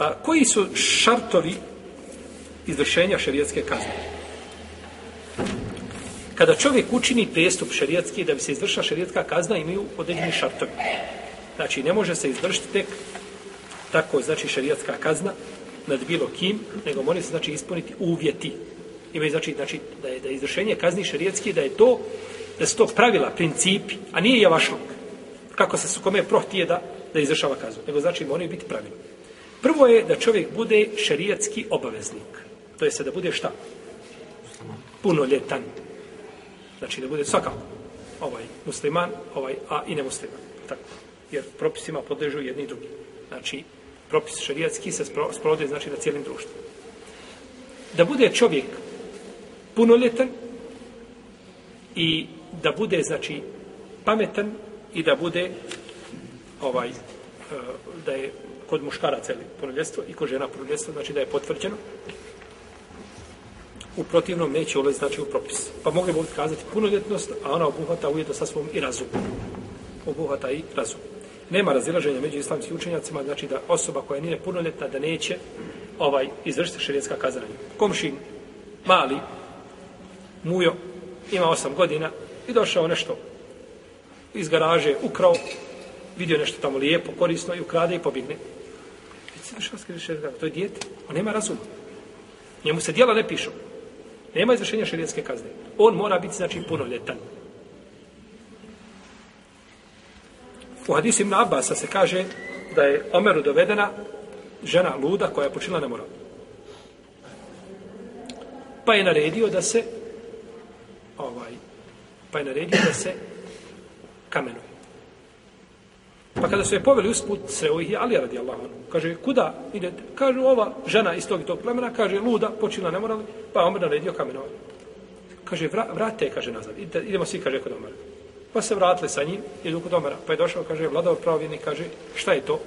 A koji su šartovi izvršenja šerijatske kazne? Kada čovjek učini prijestup šerijatski da bi se izvršila šerijatska kazna, imaju određeni šartovi. Znači, ne može se izvršiti tek tako, znači, šerijatska kazna nad bilo kim, nego mora se, znači, ispuniti uvjeti. Ima znači, znači da je, da je izvršenje kazni šerijatski, da je to, da su to pravila, principi, a nije javašluk. Kako se su kome prohtije da, da izvršava kaznu. Nego, znači, moraju biti pravila. Prvo je da čovjek bude šerijatski obaveznik. To je se da bude šta? Punoljetan. Znači, da bude svakako ovaj musliman, ovaj, a i nemusliman. Tako. Jer propisima podležu jedni i drugi. Znači, propis šerijatski se sprovode znači, na cijelim društvu. Da bude čovjek punoljetan i da bude, znači, pametan i da bude ovaj, e, da je kod muškaraca ili punoljetstvo i kod žena punoljetstvo, znači da je potvrđeno u protivnom neće ulaziti znači u propis. Pa mogli bi kazati punoljetnost, a ona obuhvata ujedno sa svom i razum. Obuhvata i razum. Nema razilaženja među islamskim učenjacima, znači da osoba koja nije punoljetna da neće ovaj izvršiti šerijetska kazanja. Komšin, mali, mujo, ima osam godina i došao nešto iz garaže, ukrao, vidio nešto tamo lijepo, korisno i ukrade i pobigne. To je dijete, on nema razuma. Njemu se dijela ne pišu. Nema izvršenja šerijetske kazne. On mora biti, znači, punoljetan. U hadisu Ibn Abasa se kaže da je Omeru dovedena žena luda koja je počinila nemoral. Pa je naredio da se ovaj, pa je naredio da se kamenuje. Pa kada su je poveli usput, sreo ih je Ali radi Allah. Kaže, kuda idete? Kaže, ova žena iz tog i tog plemena, kaže, luda, počila nemorali, pa Omer naredio kamenovanje. Kaže, vra, vrate, kaže, nazad. Idete, idemo svi, kaže, kod Omera. Pa se vratili sa njim, idu kod Omera. Pa je došao, kaže, vladar pravovjerni, kaže, šta je to?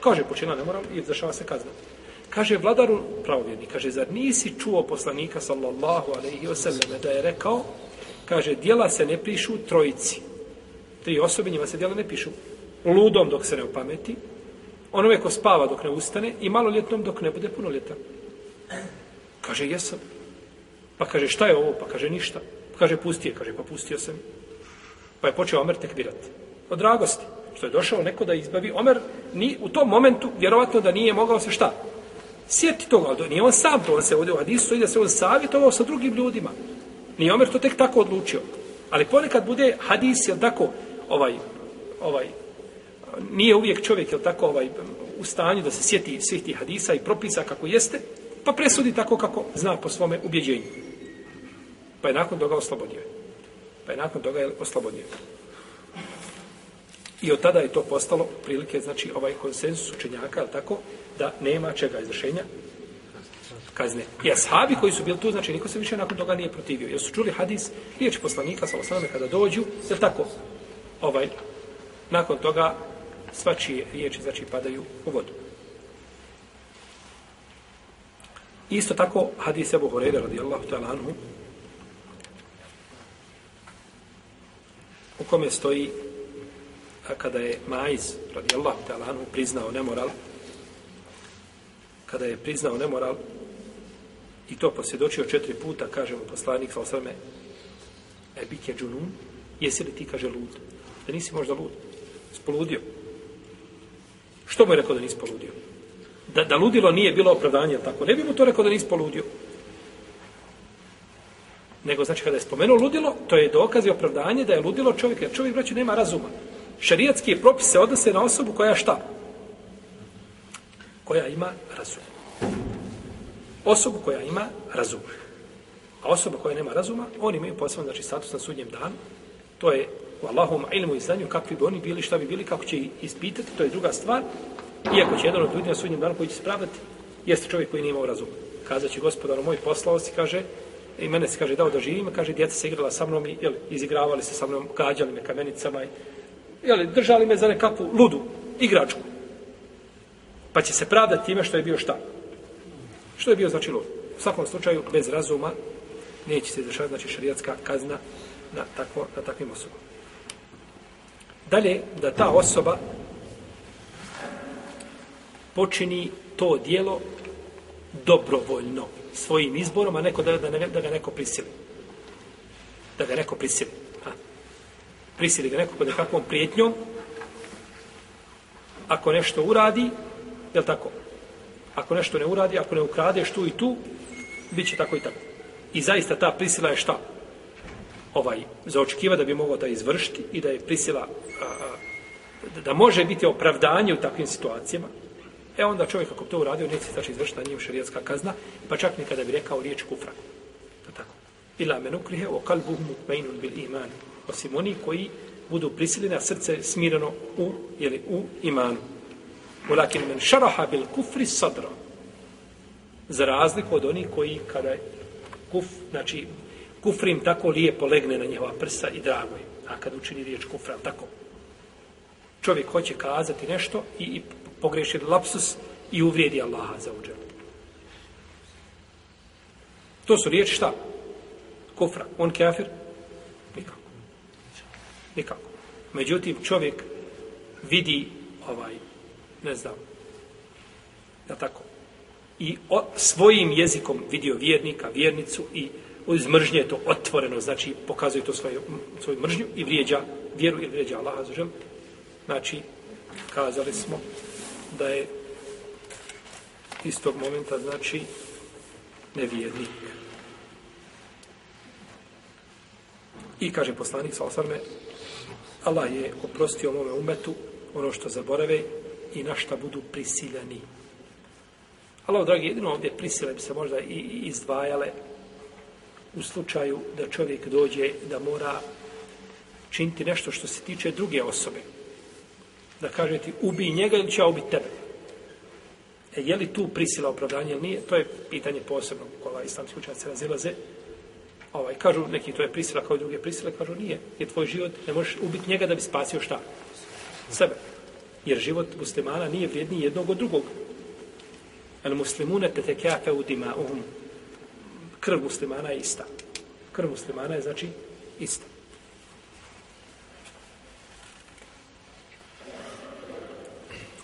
Kaže, počina nemoralni i zašava se kazna. Kaže, vladaru pravovjerni, kaže, zar nisi čuo poslanika, sallallahu alaihi wasallam, da je rekao, kaže, dijela se ne pišu trojici. Tri osobe, njima se dijela ne pišu ludom dok se ne upameti, onome ko spava dok ne ustane i maloljetnom dok ne bude punoljetan. Kaže, jesam. Pa kaže, šta je ovo? Pa kaže, ništa. Pa kaže, pusti je. Kaže, pa pustio sam. Pa je počeo Omer tekbirati. Od dragosti. Što je došao neko da izbavi. Omer ni, u tom momentu, vjerovatno da nije mogao se šta? Sjeti toga. Nije on sam to. On se ovdje u Hadisu i da se on savjetovao sa drugim ljudima. Nije Omer to tek tako odlučio. Ali ponekad bude Hadis, jel tako, ovaj, ovaj, nije uvijek čovjek, jel tako, ovaj, u stanju da se sjeti svih tih hadisa i propisa kako jeste, pa presudi tako kako zna po svome ubjeđenju. Pa je nakon toga oslobodio. Pa je nakon toga oslobodio. I od tada je to postalo prilike, znači ovaj konsensus učenjaka, jel tako, da nema čega izvršenja kazne. I ashabi koji su bili tu, znači niko se više nakon toga nije protivio. Jer su čuli hadis, riječ poslanika, sa osnovne, kada dođu, jer tako, ovaj, nakon toga svačije riječi znači padaju u vodu. Isto tako hadis Abu Hurajra radijallahu ta'ala anhu u kome stoji a kada je Maiz radijallahu ta'ala anhu priznao nemoral kada je priznao nemoral i to posvjedočio četiri puta kaže mu poslanik sa osrme e bike džunun jesi li ti kaže lud? Da nisi možda lud. Spoludio. Što mu je rekao da nisi poludio? Da, da ludilo nije bilo opravdanje, tako? Ne bi mu to rekao da nisi poludio. Nego, znači, kada je spomenuo ludilo, to je dokaz i opravdanje da je ludilo čovjek, jer čovjek, braću, nema razuma. Šarijatski propis se odnose na osobu koja šta? Koja ima razum. Osobu koja ima razum. A osoba koja nema razuma, oni imaju posebno, znači, status na sudnjem danu. To je u Allahom ilmu i znanju kakvi bi oni bili, šta bi bili, kako će ispitati, to je druga stvar. Iako će jedan od ljudi na sudnjem danu koji će spravati, jeste čovjek koji nije imao razum. Kazat će gospodaru moj poslao si, kaže, i mene se kaže dao da živim, kaže, djeca se igrala sa mnom i jel, izigravali se sa mnom, gađali me kamenicama i jel, držali me za nekakvu ludu, igračku. Pa će se pravdati time što je bio šta? Što je bio znači lud? U svakom slučaju, bez razuma, neće se izrašavati, znači šarijatska kazna na, takvo, na takvim osobama. Dalje, da ta osoba počini to dijelo dobrovoljno, svojim izborom, a neko da, da, da ga neko prisili. Da ga neko prisili. Ha. Prisili ga neko pod nekakvom prijetnjom, ako nešto uradi, je tako? Ako nešto ne uradi, ako ne ukradeš tu i tu, bit će tako i tako. I zaista ta prisila je šta? Ovaj, zaočekiva da bi mogao da izvršiti i da je prisila a, a, da može biti opravdanje u takvim situacijama, e onda čovjek ako to uradio, neće znači izvršiti na njim šarijetska kazna, pa čak ni kada bi rekao riječ kufra. To tako. Ila menukrihe o kalbuhu mutmainun bil iman. Osim oni koji budu prisiljeni, a srce smireno u, jeli, u imanu. Ulakin men šaraha bil kufri sadra. Za razliku od onih koji kada kuf, znači kufrim tako lijepo legne na njihova prsa i drago je. A kad učini riječ kufra, tako. Čovjek hoće kazati nešto i, i pogreši lapsus i uvrijedi Allaha za uđer. To su riječi šta? Kufra. On kafir? Nikako. Nikako. Međutim, čovjek vidi ovaj, ne znam, da tako, i o, svojim jezikom vidio vjernika, vjernicu i iz mržnje to otvoreno, znači pokazuje to svoju, svoju mržnju i vrijeđa vjeru ili vrijeđa Allaha za žel. Znači, kazali smo da je istog momenta, znači, nevjernik. I kaže poslanik sa osvrme, Allah je oprostio mome umetu ono što zaborave i na šta budu prisiljeni. Allah, dragi, jedino ovdje prisile bi se možda i izdvajale u slučaju da čovjek dođe da mora činiti nešto što se tiče druge osobe. Da kaže ti ubij njega ili će ubiti tebe. E, je li tu prisila opravdanje ili nije? To je pitanje posebno kola islamski učenjaci razilaze. Ovaj, kažu neki to je prisila kao i druge prisile, kažu nije. Je tvoj život, ne možeš ubiti njega da bi spasio šta? Sebe. Jer život muslimana nije vrijedniji jednog od drugog. El muslimune te tekafe u dima'uhum. Krv muslimana je ista. Krv muslimana je znači ista.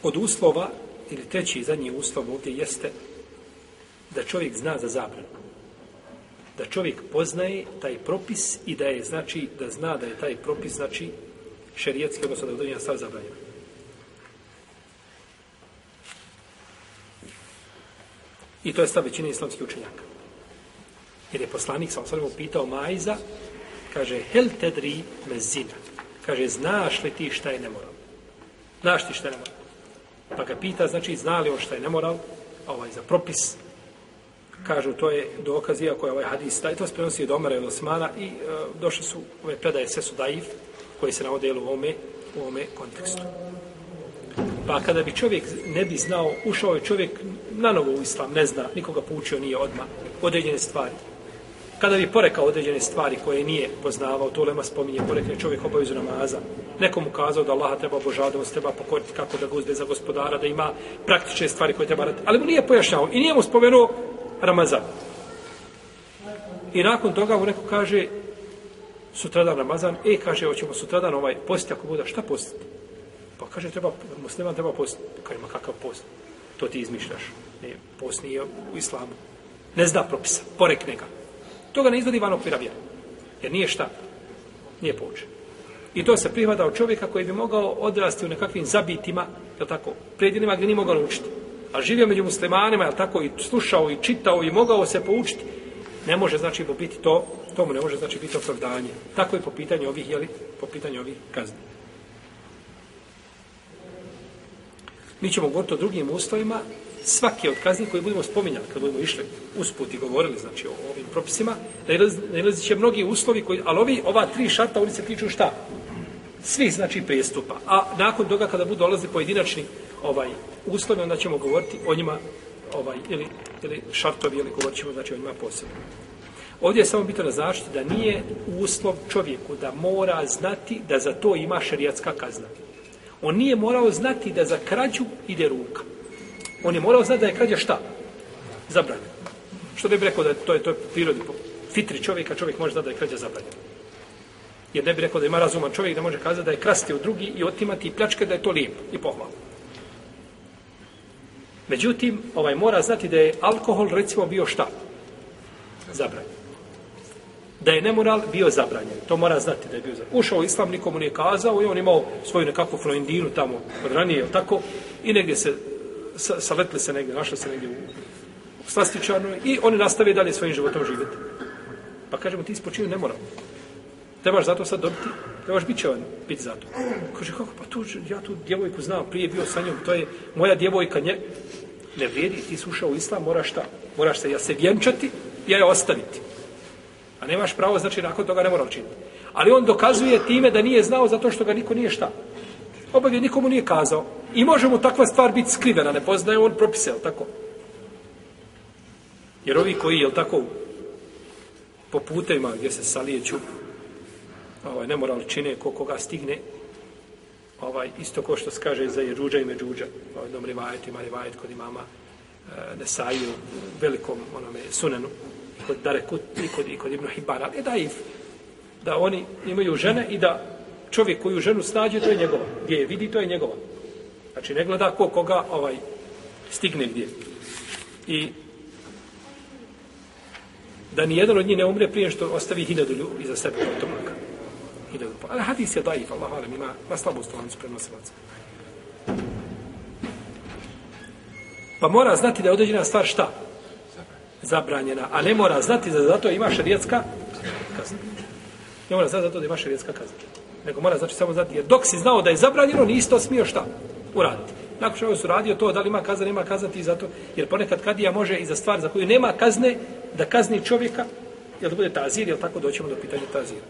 Od uslova, ili treći i zadnji uslov ovdje jeste da čovjek zna za zabranu. Da čovjek poznaje taj propis i da je, znači, da zna da je taj propis, znači, šerijetski, odnosno da je stav zabranjeno. I to je stav većine islamskih učenjaka. Jer je poslanik sa osvrame pitao Majza, kaže, hel tedri mezina. Kaže, znaš li ti šta je nemoral? Znaš ti šta je nemoral? Pa ga pita, znači, zna li on šta je nemoral? Ovaj, za propis. Kažu, to je dokaz, iako je ovaj hadis, taj to sprenosi od Omara i Osmana i e, došli su ove predaje Sesu Daif, koji se navode u ome, u ome kontekstu. Pa kada bi čovjek ne bi znao, ušao je čovjek na novo u islam, ne zna, nikoga poučio nije odma određene stvari. Kada bi porekao određene stvari koje nije poznavao, to lema spominje, porekne čovjek obavizu namaza, nekomu kazao da Allaha treba obožavati, da se treba pokoriti kako da guzde za gospodara, da ima praktične stvari koje treba raditi. Ali mu nije pojašnjao i nije mu spomenuo Ramazan. I nakon toga mu neko kaže, sutradan Ramazan, e, kaže, hoćemo sutradan ovaj post, ako bude, šta postiti? Pa kaže, treba, musliman treba post. Kaže, ma kakav post? To ti izmišljaš. Ne, post nije u islamu. Ne zna propisa, porekne ga. To ga ne izvodi van okvira vjera. Jer nije šta? Nije poučen. I to se prihvada od čovjeka koji bi mogao odrasti u nekakvim zabitima, je tako, predjelima gdje nije mogao naučiti. A živio među muslimanima, je tako, i slušao i čitao i mogao se poučiti, ne može znači biti to, tomu ne može znači biti opravdanje. Tako je po pitanju ovih, jeli, po pitanju ovih kazni. Mi ćemo govoriti o drugim uslovima, svaki od kazni koji budemo spominjali, kad budemo išli usput i govorili, znači, o ovim propisima, nalazit će mnogi uslovi, koji, ali ovi, ova tri šarta, oni se tiču šta? Svih, znači, prijestupa. A nakon toga, kada budu dolazi pojedinačni ovaj uslovi, onda ćemo govoriti o njima, ovaj, ili, ili šartovi, ili govorit ćemo, znači, o njima posebno. Ovdje je samo bitno naznačiti da nije uslov čovjeku da mora znati da za to ima šerijatska kazna. On nije morao znati da za krađu ide ruka. On je morao znati da je krađa šta? Zabranjena. Što bi rekao da je to je to je prirodi fitri čovjeka, čovjek može znati da je krađa zabranjena. Jer ne bi rekao da ima razuman čovjek da može kazati da je krasti u drugi i otimati i pljačke da je to lijepo i pohvalno. Međutim, ovaj mora znati da je alkohol recimo bio šta? Zabranjen. Da je nemoral bio zabranjen. To mora znati da je bio zabranjen. Ušao u islam, nikomu nije kazao i on imao svoju nekakvu floindinu tamo od ranije, tako? I negdje se, sa, saletli se negdje, našli se negdje u slastičarnu i oni nastave dalje svojim životom živjeti. Pa kažemo, ti ispočinu nemoral. Trebaš zato sad dobiti, trebaš biti čevan, biti zato. Kaže, kako, pa tu, ja tu djevojku znam, prije bio sa njom, to je moja djevojka, nje, ne vrijedi, ti si ušao u islam, moraš šta? Moraš se ja se vjenčati, ja je ostaviti. A nemaš pravo, znači, nakon toga ne mora učiniti. Ali on dokazuje time da nije znao zato što ga niko nije šta. Obavio nikomu nije kazao. I može mu takva stvar biti skrivena, ne poznaje on propise, jel tako? Jer ovi koji, jel tako, po putevima gdje se salijeću, ovaj, nemoral čine ko koga stigne, ovaj, isto ko što se kaže za Jeruđa i međuđa, ovaj, dom rivajet, ima rivajet kod imama e, Nesaju, u velikom onome sunenu, kod Darekut, i kod, i kod Ibn Hibana, ali da, da oni imaju žene i da čovjek koju ženu snađe, to je njegova. Gdje je vidi, to je njegova. Znači, ne gleda ko koga ovaj stigne gdje. I da ni jedan od njih ne umre prije što ostavi hiljadu ljudi iza sebe od tomaka. Hiljadu. Ali hadis je daif, Allah alam, ima ima slabost u lancu prenosilaca. Pa mora znati da je određena stvar šta? Zabranjena. A ne mora znati da zato ima šarijetska kazna. Ne mora znati zato da ima šarijetska kazna. Nego mora znači samo znati, jer dok si znao da je zabranjeno, nisi to smio šta? Uraditi. Nakon što su radio to, da li ima kazna, nema kazna ti zato, jer ponekad kadija može i za stvar za koju nema kazne, da kazni čovjeka, jel da bude tazir, jel tako doćemo do pitanja tazira.